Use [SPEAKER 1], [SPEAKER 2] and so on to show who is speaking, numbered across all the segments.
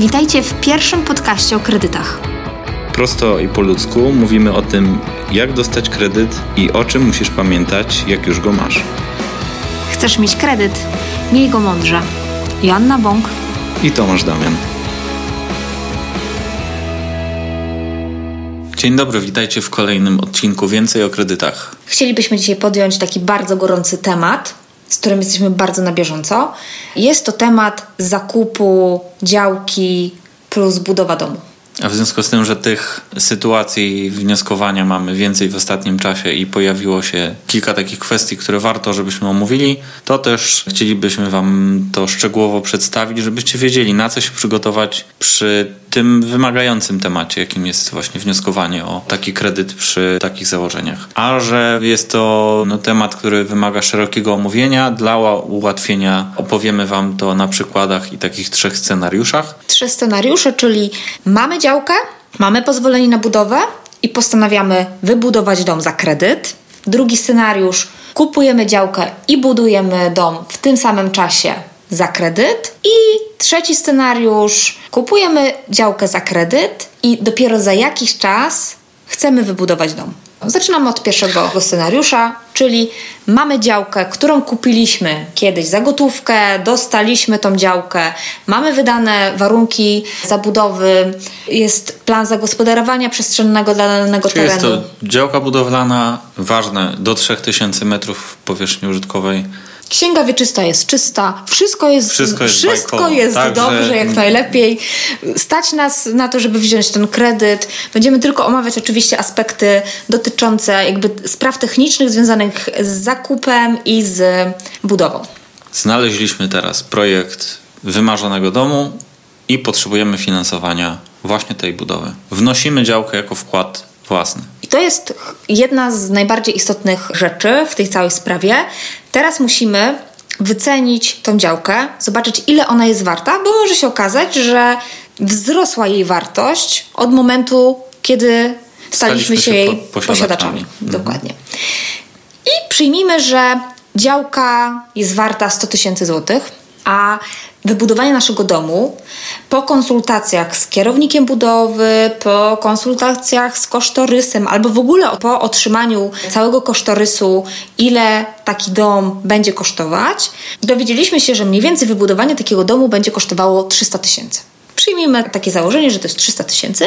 [SPEAKER 1] Witajcie w pierwszym podcaście o kredytach.
[SPEAKER 2] Prosto i po ludzku mówimy o tym, jak dostać kredyt i o czym musisz pamiętać, jak już go masz.
[SPEAKER 1] Chcesz mieć kredyt? Miej go mądrze. Joanna Bąk
[SPEAKER 2] i Tomasz Damian. Dzień dobry, witajcie w kolejnym odcinku Więcej o kredytach.
[SPEAKER 1] Chcielibyśmy dzisiaj podjąć taki bardzo gorący temat, z którym jesteśmy bardzo na bieżąco. Jest to temat zakupu działki plus budowa domu.
[SPEAKER 2] A w związku z tym, że tych sytuacji wnioskowania mamy więcej w ostatnim czasie i pojawiło się kilka takich kwestii, które warto, żebyśmy omówili, to też chcielibyśmy Wam to szczegółowo przedstawić, żebyście wiedzieli, na co się przygotować przy tym wymagającym temacie, jakim jest właśnie wnioskowanie o taki kredyt przy takich założeniach. A że jest to no, temat, który wymaga szerokiego omówienia, dla ułatwienia opowiemy Wam to na przykładach i takich trzech scenariuszach.
[SPEAKER 1] Trzy scenariusze, czyli mamy działkę, mamy pozwolenie na budowę i postanawiamy wybudować dom za kredyt. Drugi scenariusz kupujemy działkę i budujemy dom w tym samym czasie za kredyt. I trzeci scenariusz: kupujemy działkę za kredyt i dopiero za jakiś czas chcemy wybudować dom. Zaczynamy od pierwszego scenariusza, czyli mamy działkę, którą kupiliśmy kiedyś za gotówkę, dostaliśmy tą działkę, mamy wydane warunki zabudowy, jest plan zagospodarowania przestrzennego dla danego
[SPEAKER 2] czyli
[SPEAKER 1] terenu.
[SPEAKER 2] Jest to działka budowlana, ważne, do 3000 metrów powierzchni użytkowej
[SPEAKER 1] Księga wieczysta jest czysta, wszystko jest, wszystko jest, wszystko jest dobrze, jak najlepiej. Stać nas na to, żeby wziąć ten kredyt. Będziemy tylko omawiać oczywiście aspekty dotyczące jakby spraw technicznych związanych z zakupem i z budową.
[SPEAKER 2] Znaleźliśmy teraz projekt wymarzonego domu i potrzebujemy finansowania właśnie tej budowy. Wnosimy działkę jako wkład własny.
[SPEAKER 1] I to jest jedna z najbardziej istotnych rzeczy w tej całej sprawie. Teraz musimy wycenić tą działkę, zobaczyć ile ona jest warta, bo może się okazać, że wzrosła jej wartość od momentu, kiedy staliśmy, się, jej posiadaczami. posiadaczami. Mhm. Dokładnie. I przyjmijmy, że działka jest warta 100 tysięcy złotych, a wybudowanie naszego domu po konsultacjach z kierownikiem budowy, po konsultacjach z kosztorysem, albo w ogóle po otrzymaniu całego kosztorysu, ile taki dom będzie kosztować, dowiedzieliśmy się, że mniej więcej wybudowanie takiego domu będzie kosztowało 300 tysięcy. Przyjmijmy takie założenie, że to jest 300 tysięcy,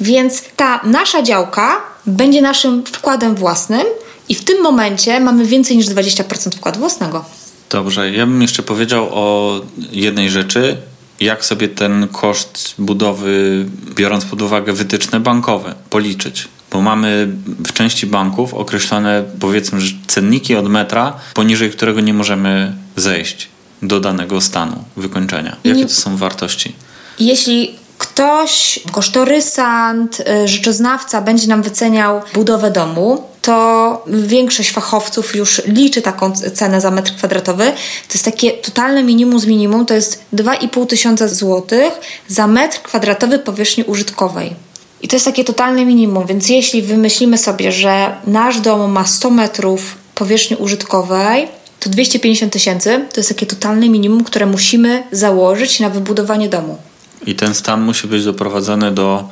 [SPEAKER 1] więc ta nasza działka będzie naszym wkładem własnym i w tym momencie mamy więcej niż 20% wkładu własnego.
[SPEAKER 2] Dobrze, ja bym jeszcze powiedział o jednej rzeczy. Jak sobie ten koszt budowy, biorąc pod uwagę wytyczne bankowe, policzyć? Bo mamy w części banków określone, powiedzmy, że cenniki od metra, poniżej którego nie możemy zejść do danego stanu wykończenia. Jakie to są wartości?
[SPEAKER 1] Jeśli ktoś, kosztorysant, y, rzeczoznawca będzie nam wyceniał budowę domu, to większość fachowców już liczy taką cenę za metr kwadratowy. To jest takie totalne minimum z minimum, to jest 2,5 tysiąca złotych za metr kwadratowy powierzchni użytkowej. I to jest takie totalne minimum, więc jeśli wymyślimy sobie, że nasz dom ma 100 metrów powierzchni użytkowej, to 250 tysięcy to jest takie totalne minimum, które musimy założyć na wybudowanie domu.
[SPEAKER 2] I ten stan musi być doprowadzony do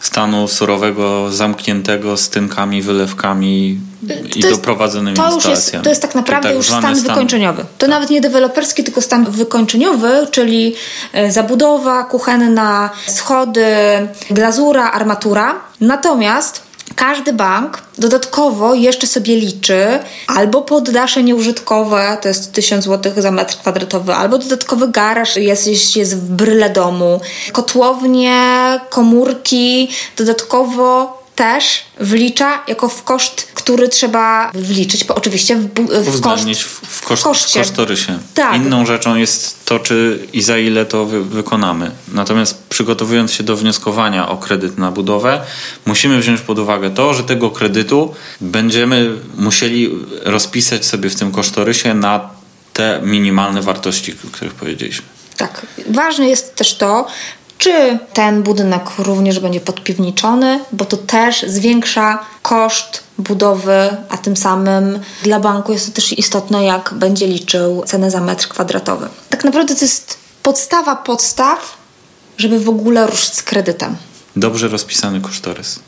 [SPEAKER 2] stanu surowego, zamkniętego z tynkami, wylewkami i jest, doprowadzonymi
[SPEAKER 1] to
[SPEAKER 2] już
[SPEAKER 1] jest, to jest tak naprawdę tak już stan, stan, wykończeniowy. To tak. nawet nie deweloperski, tylko stan wykończeniowy, czyli e, zabudowa kuchenna, schody, glazura, armatura. Natomiast każdy bank dodatkowo jeszcze sobie liczy albo poddasze nieużytkowe, to jest 1000 zł za metr kwadratowy, albo dodatkowy garaż jeśli jest w bryle domu, kotłownie, komórki, dodatkowo też wlicza jako w koszt, który trzeba wliczyć, bo oczywiście w, w, koszt,
[SPEAKER 2] w, w, koszt, w koszcie. W kosztorysie. Tak. Inną rzeczą jest to, czy i za ile to wy, wykonamy. Natomiast przygotowując się do wnioskowania o kredyt na budowę, musimy wziąć pod uwagę to, że tego kredytu będziemy musieli rozpisać sobie w tym kosztorysie na te minimalne wartości, o których powiedzieliśmy.
[SPEAKER 1] Tak. Ważne jest też to, czy ten budynek również będzie podpiwniczony, bo to też zwiększa koszt budowy, a tym samym dla banku jest to też istotne, jak będzie liczył cenę za metr kwadratowy. Tak naprawdę to jest podstawa podstaw żeby w ogóle ruszyć z kredytem.
[SPEAKER 2] Dobrze rozpisany kosztorys.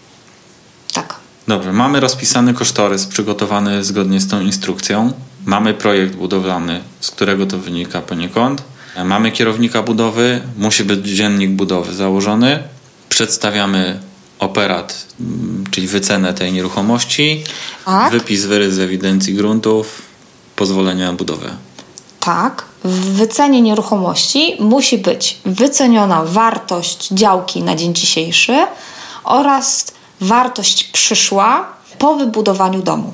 [SPEAKER 1] Tak.
[SPEAKER 2] Dobrze, mamy rozpisany kosztorys przygotowany zgodnie z tą instrukcją. Mamy projekt budowlany, z którego to wynika poniekąd. Mamy kierownika budowy, musi być dziennik budowy założony. Przedstawiamy operat, mm, czyli wycenę tej nieruchomości,
[SPEAKER 1] Tak.
[SPEAKER 2] wypis wyrys z ewidencji gruntów, pozwolenia na budowę.
[SPEAKER 1] Tak, w wycenie nieruchomości musi być wyceniona wartość działki na dzień dzisiejszy oraz wartość przyszła po wybudowaniu domu.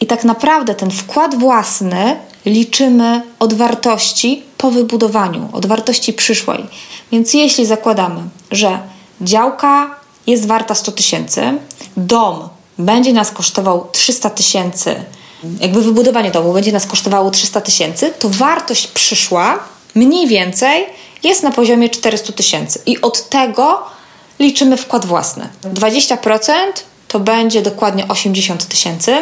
[SPEAKER 1] I tak naprawdę ten wkład własny liczymy od wartości po wybudowaniu, od wartości przyszłej. Więc jeśli zakładamy, że działka jest warta 100 tysięcy, dom będzie nas kosztował 300 tysięcy, jakby wybudowanie domu będzie nas kosztowało 300 tysięcy, to wartość przyszła mniej więcej jest na poziomie 400 tysięcy. I od tego liczymy wkład własny. 20% to będzie dokładnie 80 tysięcy.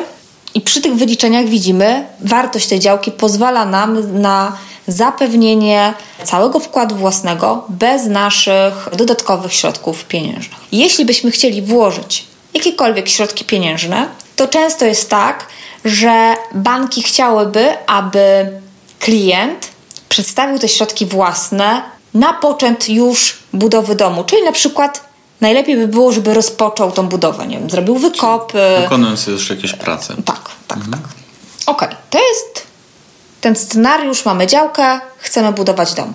[SPEAKER 1] I przy tych wyliczeniach widzimy, wartość tej działki pozwala nam na zapewnienie całego wkładu własnego bez naszych dodatkowych środków pieniężnych. Jeśli byśmy chcieli włożyć jakiekolwiek środki pieniężne, to często jest tak, że banki chciałyby, aby klient przedstawił te środki własne na poczęt już budowy domu. Czyli na przykład najlepiej by było, żeby rozpoczął tą budowę, nie wiem, zrobił wykopy.
[SPEAKER 2] Wykonując już jakieś prace.
[SPEAKER 1] Tak, tak, tak. Okej, to jest ten scenariusz, mamy działkę, chcemy budować dom.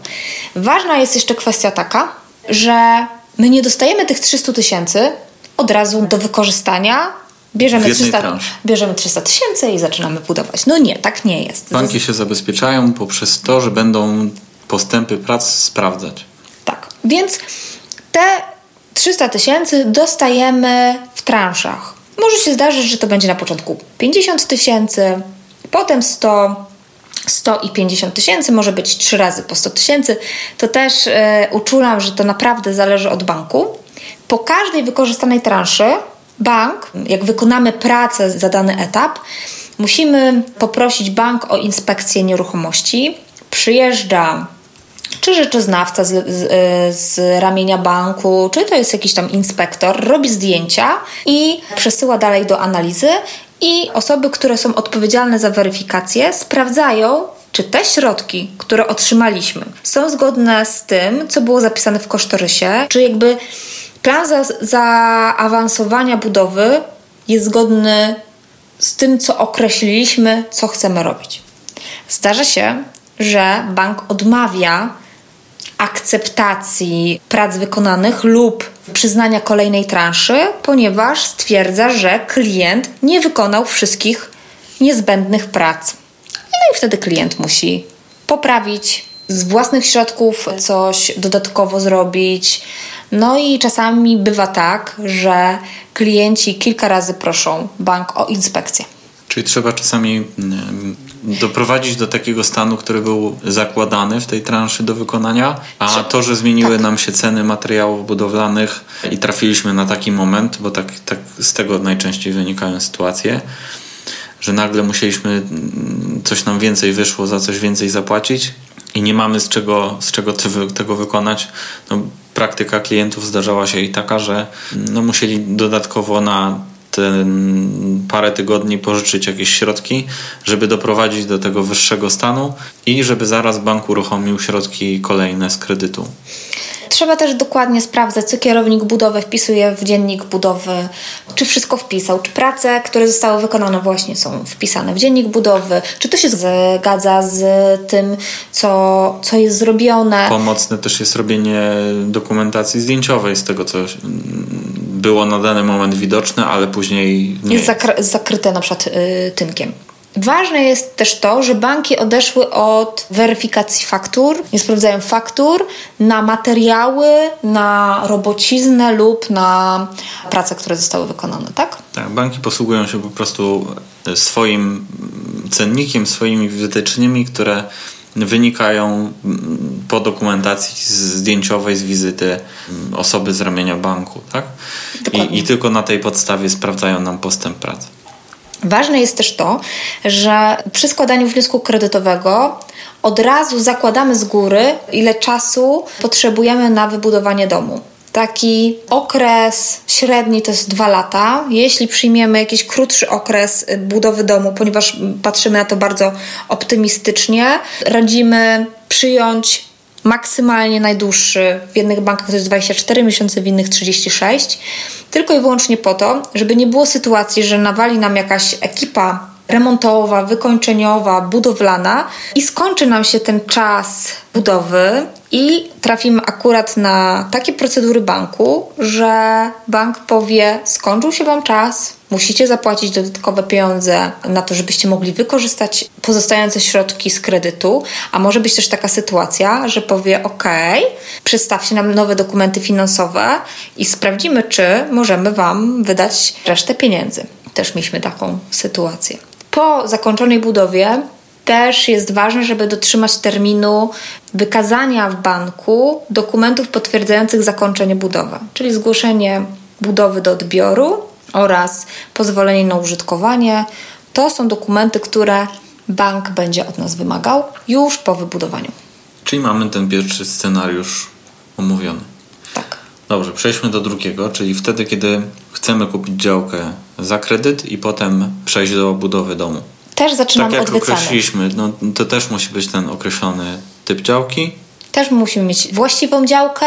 [SPEAKER 1] Ważna jest jeszcze kwestia taka, że my nie dostajemy tych 300 tysięcy od razu do wykorzystania. Bierzemy
[SPEAKER 2] jednej
[SPEAKER 1] 300
[SPEAKER 2] transzy.
[SPEAKER 1] bierzemy 300 tysięcy i zaczynamy budować. No nie, tak nie jest.
[SPEAKER 2] Banki się zabezpieczają poprzez to, że będą postępy prac sprawdzać.
[SPEAKER 1] Tak, więc te 300 tysięcy dostajemy w transzach. Może się zdarzyć, że to będzie na początku 50 tysięcy, potem 100, 100 i 50 tysięcy, może być trzy razy po 100 tysięcy. To też e, uczulam, że to naprawdę zależy od banku. Po każdej wykorzystanej transzy bank, jak wykonamy pracę za dany etap, musimy poprosić bank o inspekcję nieruchomości. Przyjeżdża czy rzeczoznawca z, z, y, z ramienia banku, czy to jest jakiś tam inspektor, robi zdjęcia i przesyła dalej do analizy i osoby, które są odpowiedzialne za weryfikację, sprawdzają, czy te środki, które otrzymaliśmy, są zgodne z tym, co było zapisane w kosztorysie, czy jakby plan za, zaawansowania budowy jest zgodny z tym, co określiliśmy, co chcemy robić. Zdarza się, że bank odmawia akceptacji prac wykonanych lub przyznania kolejnej transzy, ponieważ stwierdza, że klient nie wykonał wszystkich niezbędnych prac. No i wtedy klient musi poprawić z własnych środków coś dodatkowo zrobić. No i czasami bywa tak, że klienci kilka razy proszą bank o inspekcję.
[SPEAKER 2] Czyli trzeba czasami mm, doprowadzić do takiego stanu, który był zakładany w tej transzy do wykonania, a to, że zmieniły
[SPEAKER 1] Tak.
[SPEAKER 2] nam się ceny materiałów budowlanych i trafiliśmy na taki moment, bo tak, tak z tego najczęściej wynikają sytuacje, że nagle musieliśmy, mm, coś nam więcej wyszło, za coś więcej zapłacić i nie mamy z czego, z czego tego wykonać. No, praktyka klientów zdarzała się i taka, że no, musieli dodatkowo na ten parę tygodni pożyczyć jakieś środki, żeby doprowadzić do tego wyższego stanu i żeby zaraz bank uruchomił środki kolejne z kredytu.
[SPEAKER 1] Trzeba też dokładnie sprawdzać, co kierownik budowy wpisuje w dziennik budowy, czy wszystko wpisał, czy prace, które zostały wykonane właśnie są wpisane w dziennik budowy, czy to się zgadza z tym, co, co jest zrobione.
[SPEAKER 2] Pomocne też jest robienie dokumentacji zdjęciowej z tego, co mm, było na dany moment widoczne, ale później nie
[SPEAKER 1] jest zakry- zakryte na przykład y, tynkiem. Ważne jest też to, że banki odeszły od weryfikacji faktur, nie sprawdzają faktur na materiały, na robociznę lub na prace, które zostały wykonane, tak?
[SPEAKER 2] Tak, banki posługują się po prostu swoim mm, cennikiem, swoimi wytycznymi, które wynikają mm, po dokumentacji zdjęciowej z wizyty mm, osoby z ramienia banku, tak? I, I tylko na tej podstawie sprawdzają nam postęp pracy.
[SPEAKER 1] Ważne jest też to, że przy składaniu wniosku kredytowego od razu zakładamy z góry, ile czasu potrzebujemy na wybudowanie domu. Taki okres średni to jest dwa lata. Jeśli przyjmiemy jakiś krótszy okres budowy domu, ponieważ patrzymy na to bardzo optymistycznie, radzimy przyjąć maksymalnie najdłuższy. W jednych bankach to jest 24 miesiące, w innych 36. Tylko i wyłącznie po to, żeby nie było sytuacji, że nawali nam jakaś ekipa remontowa, wykończeniowa, budowlana i skończy nam się ten czas budowy i trafimy akurat na takie procedury banku, że bank powie: skończył się Wam czas, musicie zapłacić dodatkowe pieniądze na to, żebyście mogli wykorzystać pozostające środki z kredytu, a może być też taka sytuacja, że powie: OK, przedstawcie nam nowe dokumenty finansowe i sprawdzimy, czy możemy Wam wydać resztę pieniędzy. Też mieliśmy taką sytuację. Po zakończonej budowie też jest ważne, żeby dotrzymać terminu wykazania w banku dokumentów potwierdzających zakończenie budowy, czyli zgłoszenie budowy do odbioru oraz pozwolenie na użytkowanie. To są dokumenty, które bank będzie od nas wymagał już po wybudowaniu.
[SPEAKER 2] Czyli mamy ten pierwszy scenariusz omówiony.
[SPEAKER 1] Tak.
[SPEAKER 2] Dobrze, przejdźmy do drugiego, czyli wtedy, kiedy chcemy kupić działkę za kredyt i potem przejść do budowy domu.
[SPEAKER 1] Też zaczynamy
[SPEAKER 2] tak
[SPEAKER 1] od
[SPEAKER 2] jak
[SPEAKER 1] wyceny.
[SPEAKER 2] określiliśmy, no, to też musi być ten określony typ działki.
[SPEAKER 1] Też musimy mieć właściwą działkę,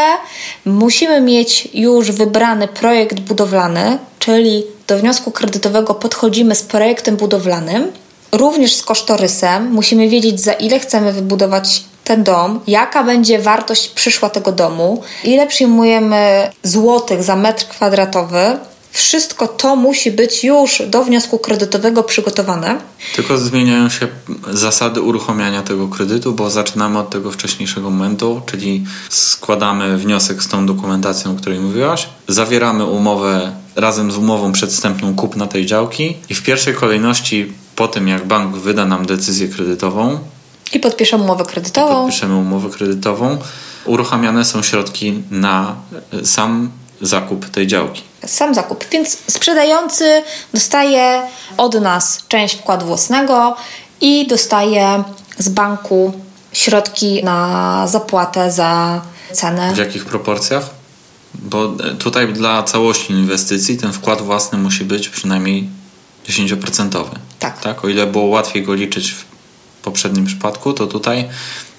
[SPEAKER 1] musimy mieć już wybrany projekt budowlany, czyli do wniosku kredytowego podchodzimy z projektem budowlanym, również z kosztorysem. Musimy wiedzieć, za ile chcemy wybudować ten dom, jaka będzie wartość przyszła tego domu, ile przyjmujemy złotych za metr kwadratowy. Wszystko to musi być już do wniosku kredytowego przygotowane.
[SPEAKER 2] Tylko zmieniają się zasady uruchamiania tego kredytu, bo zaczynamy od tego wcześniejszego momentu, czyli składamy wniosek z tą dokumentacją, o której mówiłaś, zawieramy umowę razem z umową przedstępną kupna tej działki i w pierwszej kolejności po tym, jak bank wyda nam decyzję kredytową,
[SPEAKER 1] I podpiszemy umowę kredytową.
[SPEAKER 2] podpiszemy umowę kredytową, uruchamiane są środki na sam zakup tej działki.
[SPEAKER 1] Sam zakup. Więc sprzedający dostaje od nas część wkładu własnego i dostaje z banku środki na zapłatę za cenę.
[SPEAKER 2] W jakich proporcjach? Bo e, tutaj dla całości inwestycji ten wkład własny musi być przynajmniej 10%.
[SPEAKER 1] Tak.
[SPEAKER 2] tak? O ile było łatwiej go liczyć w poprzednim przypadku, to tutaj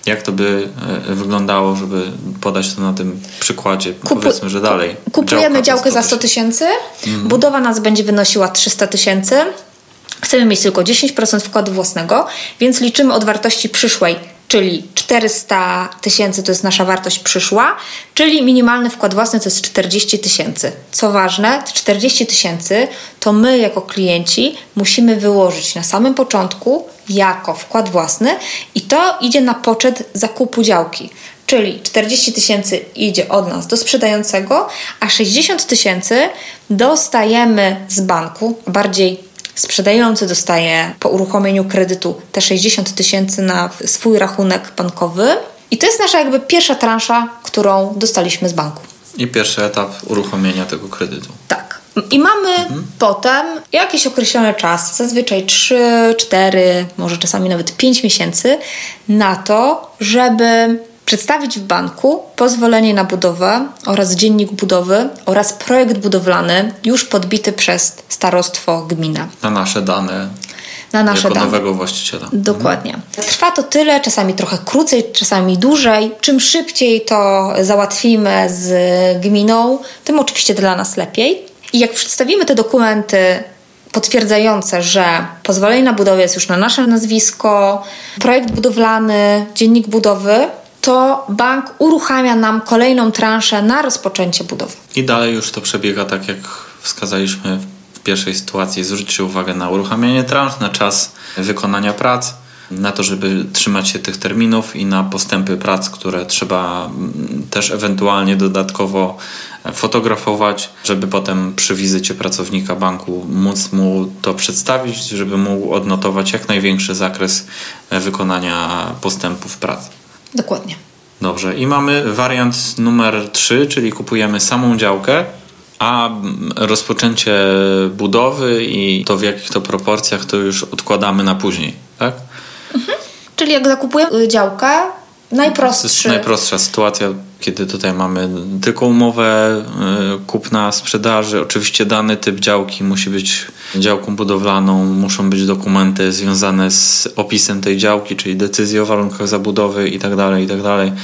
[SPEAKER 2] jak to by e, wyglądało, żeby podać to na tym przykładzie?
[SPEAKER 1] Kupu-
[SPEAKER 2] Powiedzmy, że dalej.
[SPEAKER 1] Kupujemy działkę za 100
[SPEAKER 2] tysięcy.
[SPEAKER 1] tysięcy, budowa nas będzie wynosiła 300 tysięcy. Chcemy mieć tylko 10% wkładu własnego, więc liczymy od wartości przyszłej, czyli 400 tysięcy to jest nasza wartość przyszła, czyli minimalny wkład własny to jest 40 tysięcy. Co ważne, te 40 tysięcy to my jako klienci musimy wyłożyć na samym początku jako wkład własny i to idzie na poczet zakupu działki. Czyli 40 tysięcy idzie od nas do sprzedającego, a 60 tysięcy dostajemy z banku, bardziej sprzedający dostaje po uruchomieniu kredytu te 60 tysięcy na swój rachunek bankowy. I to jest nasza jakby pierwsza transza, którą dostaliśmy z banku.
[SPEAKER 2] I pierwszy etap uruchomienia tego kredytu.
[SPEAKER 1] Tak. I mamy potem jakiś określony czas, zazwyczaj 3, 4, może czasami nawet 5 miesięcy, na to, żeby przedstawić w banku pozwolenie na budowę oraz dziennik budowy oraz projekt budowlany już podbity przez starostwo gmina
[SPEAKER 2] Na nasze dane
[SPEAKER 1] na nasze
[SPEAKER 2] jako
[SPEAKER 1] dane.
[SPEAKER 2] nowego właściciela.
[SPEAKER 1] Dokładnie. Trwa to tyle, czasami trochę krócej, czasami dłużej. Czym szybciej to załatwimy z gminą, tym oczywiście dla nas lepiej. I jak przedstawimy te dokumenty potwierdzające, że pozwolenie na budowę jest już na nasze nazwisko, projekt budowlany, dziennik budowy, to bank uruchamia nam kolejną transzę na rozpoczęcie budowy.
[SPEAKER 2] I dalej już to przebiega tak, jak wskazaliśmy w pierwszej sytuacji. Zwróćcie uwagę na uruchamianie transz, na czas wykonania prac, na to, żeby trzymać się tych terminów i na postępy prac, które trzeba mm, też ewentualnie dodatkowo fotografować, żeby potem przy wizycie pracownika banku móc mu to przedstawić, żeby mógł odnotować jak największy zakres wykonania postępów prac.
[SPEAKER 1] Dokładnie.
[SPEAKER 2] Dobrze, i mamy wariant numer 3, czyli kupujemy samą działkę, a rozpoczęcie budowy i to w jakich to proporcjach to już odkładamy na później, tak?
[SPEAKER 1] Mhm. Czyli jak zakupujemy działkę, najprostszy.
[SPEAKER 2] Najprostsza sytuacja, kiedy tutaj mamy tylko umowę y, kupna, sprzedaży. Oczywiście dany typ działki musi być działką budowlaną, muszą być dokumenty związane z opisem tej działki, czyli decyzję o warunkach zabudowy itd., tak itd. Tak,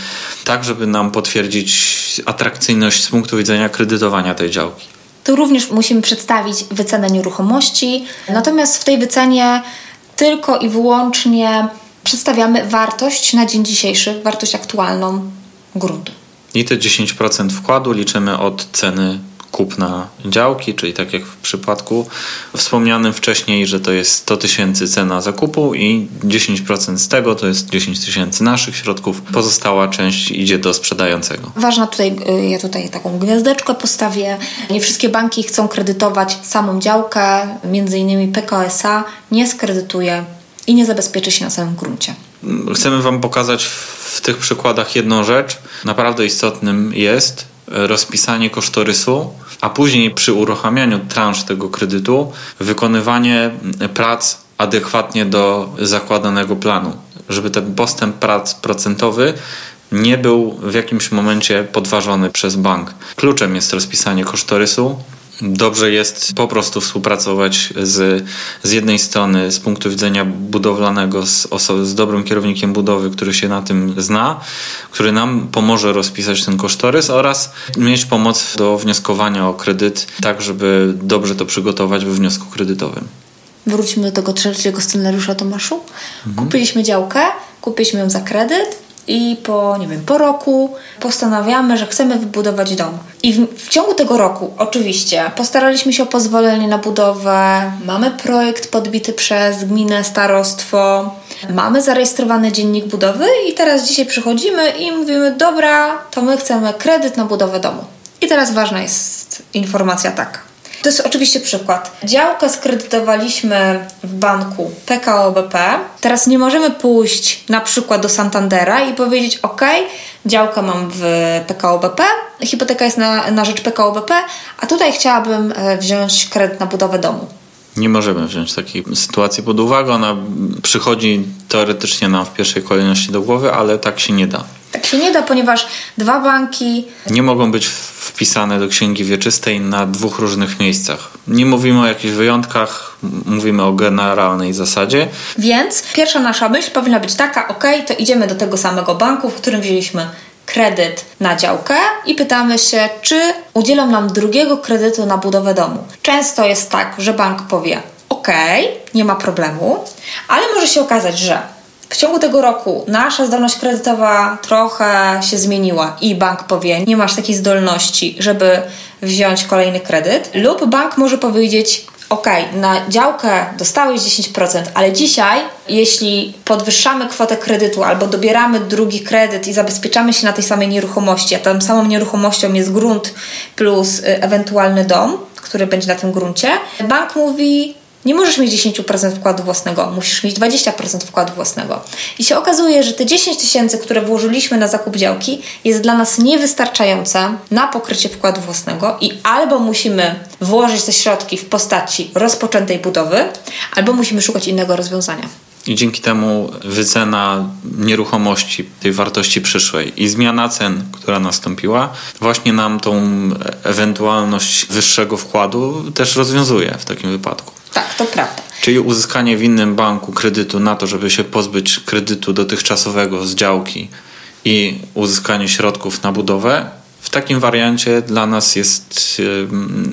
[SPEAKER 2] tak żeby nam potwierdzić atrakcyjność z punktu widzenia kredytowania tej działki.
[SPEAKER 1] Tu również musimy przedstawić wycenę nieruchomości, natomiast w tej wycenie tylko i wyłącznie przedstawiamy wartość na dzień dzisiejszy, wartość aktualną gruntu.
[SPEAKER 2] I te 10% wkładu liczymy od ceny kupna działki, czyli tak jak w przypadku wspomnianym wcześniej, że to jest 100 tysięcy cena zakupu i 10% z tego to jest 10 tysięcy naszych środków. Pozostała część idzie do sprzedającego.
[SPEAKER 1] Ważna tutaj, y, ja tutaj taką gwiazdeczkę postawię. Nie wszystkie banki chcą kredytować samą działkę, między innymi PKSA nie skredytuje i nie zabezpieczy się na samym gruncie.
[SPEAKER 2] Chcemy Wam pokazać w tych przykładach jedną rzecz. Naprawdę istotnym jest rozpisanie kosztorysu, a później przy uruchamianiu transz tego kredytu wykonywanie prac adekwatnie do zakładanego planu, żeby ten postęp prac procentowy nie był w jakimś momencie podważony przez bank. Kluczem jest rozpisanie kosztorysu, dobrze jest po prostu współpracować z, z jednej strony z punktu widzenia budowlanego z, osoby, z dobrym kierownikiem budowy, który się na tym zna, który nam pomoże rozpisać ten kosztorys oraz mieć pomoc do wnioskowania o kredyt, tak żeby dobrze to przygotować we wniosku kredytowym.
[SPEAKER 1] Wróćmy do tego trzeciego scenariusza Tomaszu. Mhm. Kupiliśmy działkę, kupiliśmy ją za kredyt, i po, nie wiem, po roku postanawiamy, że chcemy wybudować dom. I w, w, ciągu tego roku, oczywiście, postaraliśmy się o pozwolenie na budowę, mamy projekt podbity przez gminę, starostwo, mamy zarejestrowany dziennik budowy i teraz dzisiaj przychodzimy i mówimy, dobra, to my chcemy kredyt na budowę domu. I teraz ważna jest informacja taka. To jest oczywiście przykład. Działkę skredytowaliśmy w banku PKO BP. Teraz nie możemy pójść na przykład do Santandera i powiedzieć: OK, działkę mam w PKO BP, hipoteka jest na, na rzecz PKO BP, a tutaj chciałabym e, wziąć kredyt na budowę domu.
[SPEAKER 2] Nie możemy wziąć takiej sytuacji pod uwagę. Ona przychodzi teoretycznie nam w pierwszej kolejności do głowy, ale tak się nie da.
[SPEAKER 1] Tak się nie da, ponieważ dwa banki.
[SPEAKER 2] Nie mogą być wpisane do księgi wieczystej na dwóch różnych miejscach. Nie mówimy o jakichś wyjątkach, mówimy o generalnej zasadzie.
[SPEAKER 1] Więc pierwsza nasza myśl powinna być taka: ok, to idziemy do tego samego banku, w którym wzięliśmy kredyt na działkę i pytamy się, czy udzielą nam drugiego kredytu na budowę domu. Często jest tak, że bank powie: OK, nie ma problemu, ale może się okazać, że w ciągu tego roku nasza zdolność kredytowa trochę się zmieniła i bank powie, nie masz takiej zdolności, żeby wziąć kolejny kredyt, lub bank może powiedzieć, ok, na działkę dostałeś 10%, ale dzisiaj, jeśli podwyższamy kwotę kredytu albo dobieramy drugi kredyt i zabezpieczamy się na tej samej nieruchomości, a tą samą nieruchomością jest grunt plus y, ewentualny dom, który będzie na tym gruncie, bank mówi, nie możesz mieć 10% wkładu własnego, musisz mieć 20% wkładu własnego. I się okazuje, że te 10 tysięcy, które włożyliśmy na zakup działki, jest dla nas niewystarczające na pokrycie wkładu własnego i albo musimy włożyć te środki w postaci rozpoczętej budowy, albo musimy szukać innego rozwiązania.
[SPEAKER 2] I dzięki temu wycena nieruchomości, tej wartości przyszłej i zmiana cen, która nastąpiła, właśnie nam tą ewentualność wyższego wkładu też rozwiązuje w takim wypadku.
[SPEAKER 1] Tak, to prawda.
[SPEAKER 2] Czyli uzyskanie w innym banku kredytu na to, żeby się pozbyć kredytu dotychczasowego z działki i uzyskanie środków na budowę, w takim wariancie dla nas jest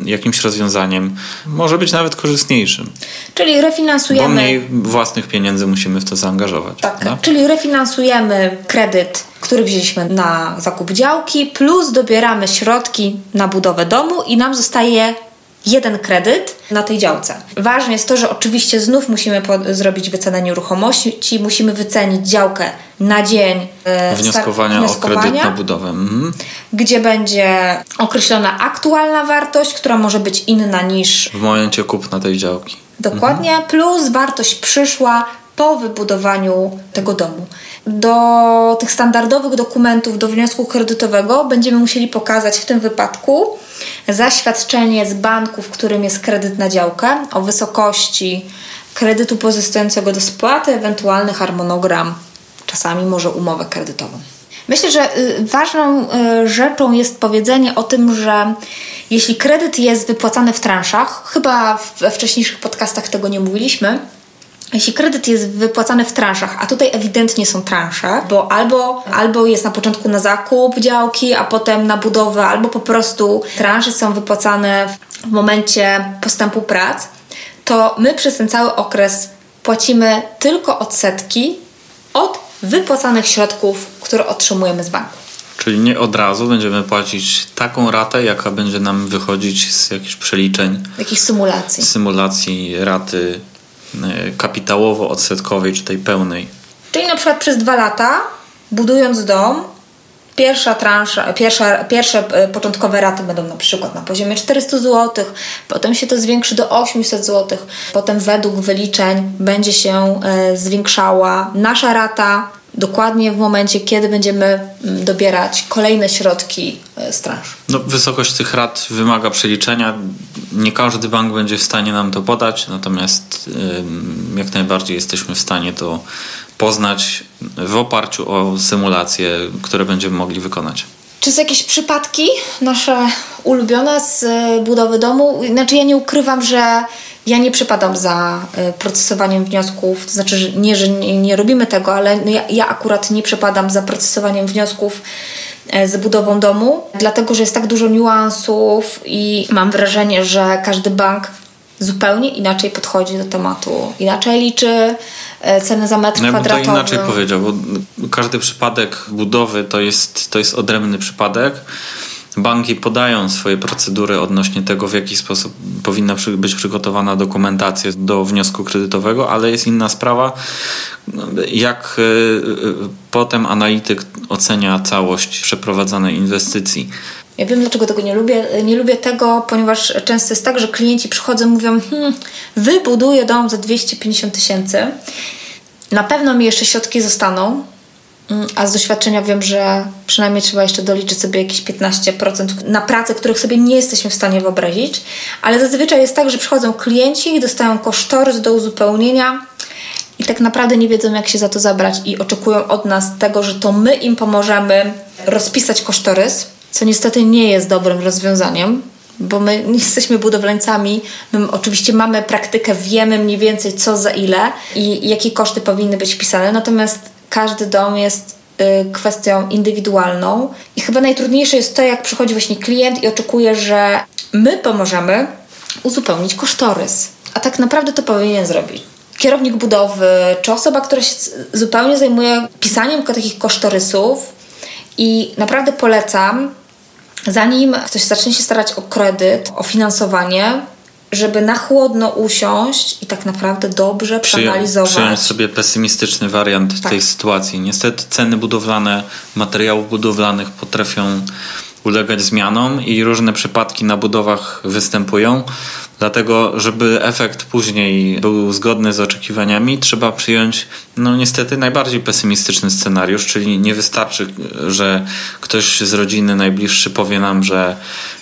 [SPEAKER 2] jakimś rozwiązaniem, może być nawet korzystniejszym.
[SPEAKER 1] Czyli refinansujemy.
[SPEAKER 2] Bo mniej własnych pieniędzy musimy w to zaangażować.
[SPEAKER 1] Tak, no? czyli refinansujemy kredyt, który wzięliśmy na zakup działki, plus dobieramy środki na budowę domu i nam zostaje jeden kredyt na tej działce. Ważne jest to, że oczywiście znów musimy zrobić wycenę nieruchomości, musimy wycenić działkę na dzień
[SPEAKER 2] e, wnioskowania, wnioskowania, o kredyt na budowę. Mhm.
[SPEAKER 1] Gdzie będzie określona aktualna wartość, która może być inna niż
[SPEAKER 2] w momencie kupna tej działki.
[SPEAKER 1] Dokładnie, mhm. plus wartość przyszła po wybudowaniu tego domu. Do tych standardowych dokumentów do wniosku kredytowego będziemy musieli pokazać w tym wypadku zaświadczenie z banku, w którym jest kredyt na działkę o wysokości kredytu pozostającego do spłaty, ewentualny harmonogram, czasami może umowę kredytową. Myślę, że y, ważną y, rzeczą jest powiedzenie o tym, że jeśli kredyt jest wypłacany w transzach, chyba we wcześniejszych podcastach tego nie mówiliśmy, jeśli kredyt jest wypłacany w transzach, a tutaj ewidentnie są transze, bo albo, albo jest na początku na zakup działki, a potem na budowę, albo po prostu transze są wypłacane w momencie postępu prac, to my przez ten cały okres płacimy tylko odsetki od wypłacanych środków, które otrzymujemy z banku.
[SPEAKER 2] Czyli nie od razu będziemy płacić taką ratę, jaka będzie nam wychodzić z jakichś przeliczeń.
[SPEAKER 1] Jakichś symulacji.
[SPEAKER 2] Symulacji raty kapitałowo-odsetkowej, czy tej pełnej.
[SPEAKER 1] Czyli na przykład przez dwa lata, budując dom, pierwsza transza, pierwsza, pierwsze e, początkowe raty będą na przykład na poziomie 400 zł, potem się to zwiększy do 800 zł, potem według wyliczeń będzie się e, zwiększała nasza rata dokładnie w momencie, kiedy będziemy mm, dobierać kolejne środki e, z transz.
[SPEAKER 2] No, wysokość tych rat wymaga przeliczenia. Nie każdy bank będzie w stanie nam to podać, natomiast jak najbardziej jesteśmy w stanie to poznać w oparciu o symulacje, które będziemy mogli wykonać.
[SPEAKER 1] Czy są jakieś przypadki nasze ulubione z e, budowy domu? Znaczy ja nie ukrywam, że ja nie przypadam za e, procesowaniem wniosków, to znaczy że nie, że nie, nie robimy tego, ale no ja, ja akurat nie przypadam za procesowaniem wniosków e, z budową domu, dlatego że jest tak dużo niuansów i mam wrażenie, że każdy bank zupełnie inaczej podchodzi do tematu, inaczej liczy e, cenę za metr
[SPEAKER 2] no,
[SPEAKER 1] kwadratowy.
[SPEAKER 2] to inaczej powiedział, bo każdy przypadek budowy to jest, to jest odrębny przypadek. Banki podają swoje procedury odnośnie tego, w jaki sposób powinna być przygotowana dokumentacja do wniosku kredytowego, ale jest inna sprawa, jak e, e, potem analityk ocenia całość przeprowadzanej inwestycji.
[SPEAKER 1] Ja wiem, dlaczego tego nie lubię. Nie lubię tego, ponieważ często jest tak, że klienci przychodzą i mówią hmm, wybuduję dom za 250 tysięcy. Na pewno mi jeszcze środki zostaną, a z doświadczenia wiem, że przynajmniej trzeba jeszcze doliczyć sobie jakieś 15% na prace, których sobie nie jesteśmy w stanie wyobrazić. Ale zazwyczaj jest tak, że przychodzą klienci i dostają kosztorys do uzupełnienia i tak naprawdę nie wiedzą, jak się za to zabrać i oczekują od nas tego, że to my im pomożemy rozpisać kosztorys co niestety nie jest dobrym rozwiązaniem, bo my nie jesteśmy budowlańcami. My oczywiście mamy praktykę, wiemy mniej więcej co za ile i jakie koszty powinny być wpisane, natomiast każdy dom jest y, kwestią indywidualną i chyba najtrudniejsze jest to, jak przychodzi właśnie klient i oczekuje, że my pomożemy uzupełnić kosztorys. A tak naprawdę to powinien zrobić kierownik budowy, czy osoba, która się zupełnie zajmuje pisaniem takich kosztorysów. I naprawdę polecam zanim ktoś zacznie się starać o kredyt, o finansowanie, żeby na chłodno usiąść i tak naprawdę dobrze przeanalizować.
[SPEAKER 2] Przyjąć sobie pesymistyczny wariant tak. tej sytuacji. Niestety ceny budowlane, materiałów budowlanych potrafią ulegać zmianom i różne przypadki na budowach występują. Dlatego, żeby efekt później był zgodny z oczekiwaniami, trzeba przyjąć, no niestety, najbardziej pesymistyczny scenariusz, czyli nie wystarczy, że ktoś z rodziny najbliższy powie nam, że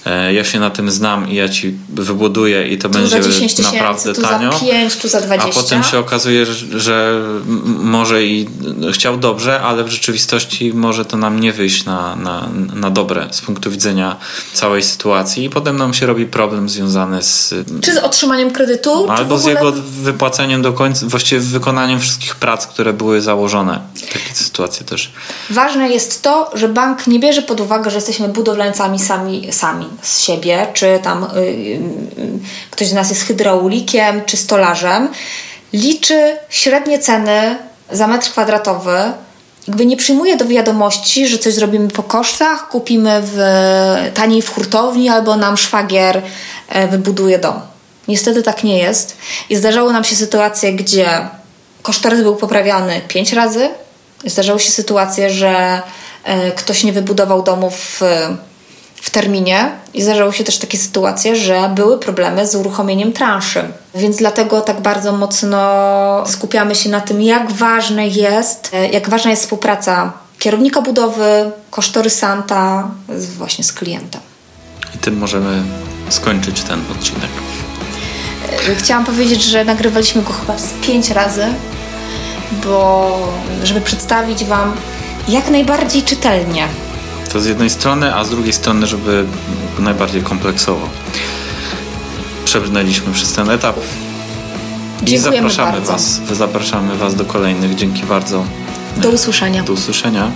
[SPEAKER 2] e, ja się na tym znam i ja ci wybuduję i to tu będzie naprawdę
[SPEAKER 1] tu
[SPEAKER 2] tanio.
[SPEAKER 1] Za 5, tu za 20.
[SPEAKER 2] A potem się okazuje, że, że może i chciał dobrze, ale w rzeczywistości może to nam nie wyjść na, na, na dobre z punktu widzenia całej sytuacji i potem nam się robi problem związany z
[SPEAKER 1] czy z otrzymaniem kredytu?
[SPEAKER 2] Albo z jego wypłaceniem do końca, właściwie wykonaniem wszystkich prac, które były założone. Takie sytuacje też.
[SPEAKER 1] Ważne jest to, że bank nie bierze pod uwagę, że jesteśmy budowlańcami sami, sami z siebie, czy tam yy, yy, ktoś z nas jest hydraulikiem, czy stolarzem. Liczy średnie ceny za metr kwadratowy, jakby nie przyjmuje do wiadomości, że coś zrobimy po kosztach, kupimy w, taniej w hurtowni albo nam szwagier e, wybuduje dom. Niestety tak nie jest. I zdarzały nam się sytuacje, gdzie kosztorys był poprawiany pięć razy. Zdarzały się sytuacje, że e, ktoś nie wybudował domu w, w terminie. I zdarzały się też takie sytuacje, że były problemy z uruchomieniem transzy. Więc dlatego tak bardzo mocno skupiamy się na tym, jak ważne jest, e, jak ważna jest współpraca kierownika budowy, kosztorysanta z, właśnie z klientem.
[SPEAKER 2] I tym możemy skończyć ten odcinek.
[SPEAKER 1] E, chciałam powiedzieć, że nagrywaliśmy go chyba z pięć razy, bo żeby przedstawić Wam jak najbardziej czytelnie.
[SPEAKER 2] To z jednej strony, a z drugiej strony, żeby najbardziej kompleksowo. Przebrnęliśmy przez ten etap. I zapraszamy
[SPEAKER 1] bardzo.
[SPEAKER 2] Was, zapraszamy Was do kolejnych. Dzięki bardzo.
[SPEAKER 1] Do usłyszenia.
[SPEAKER 2] Do usłyszenia.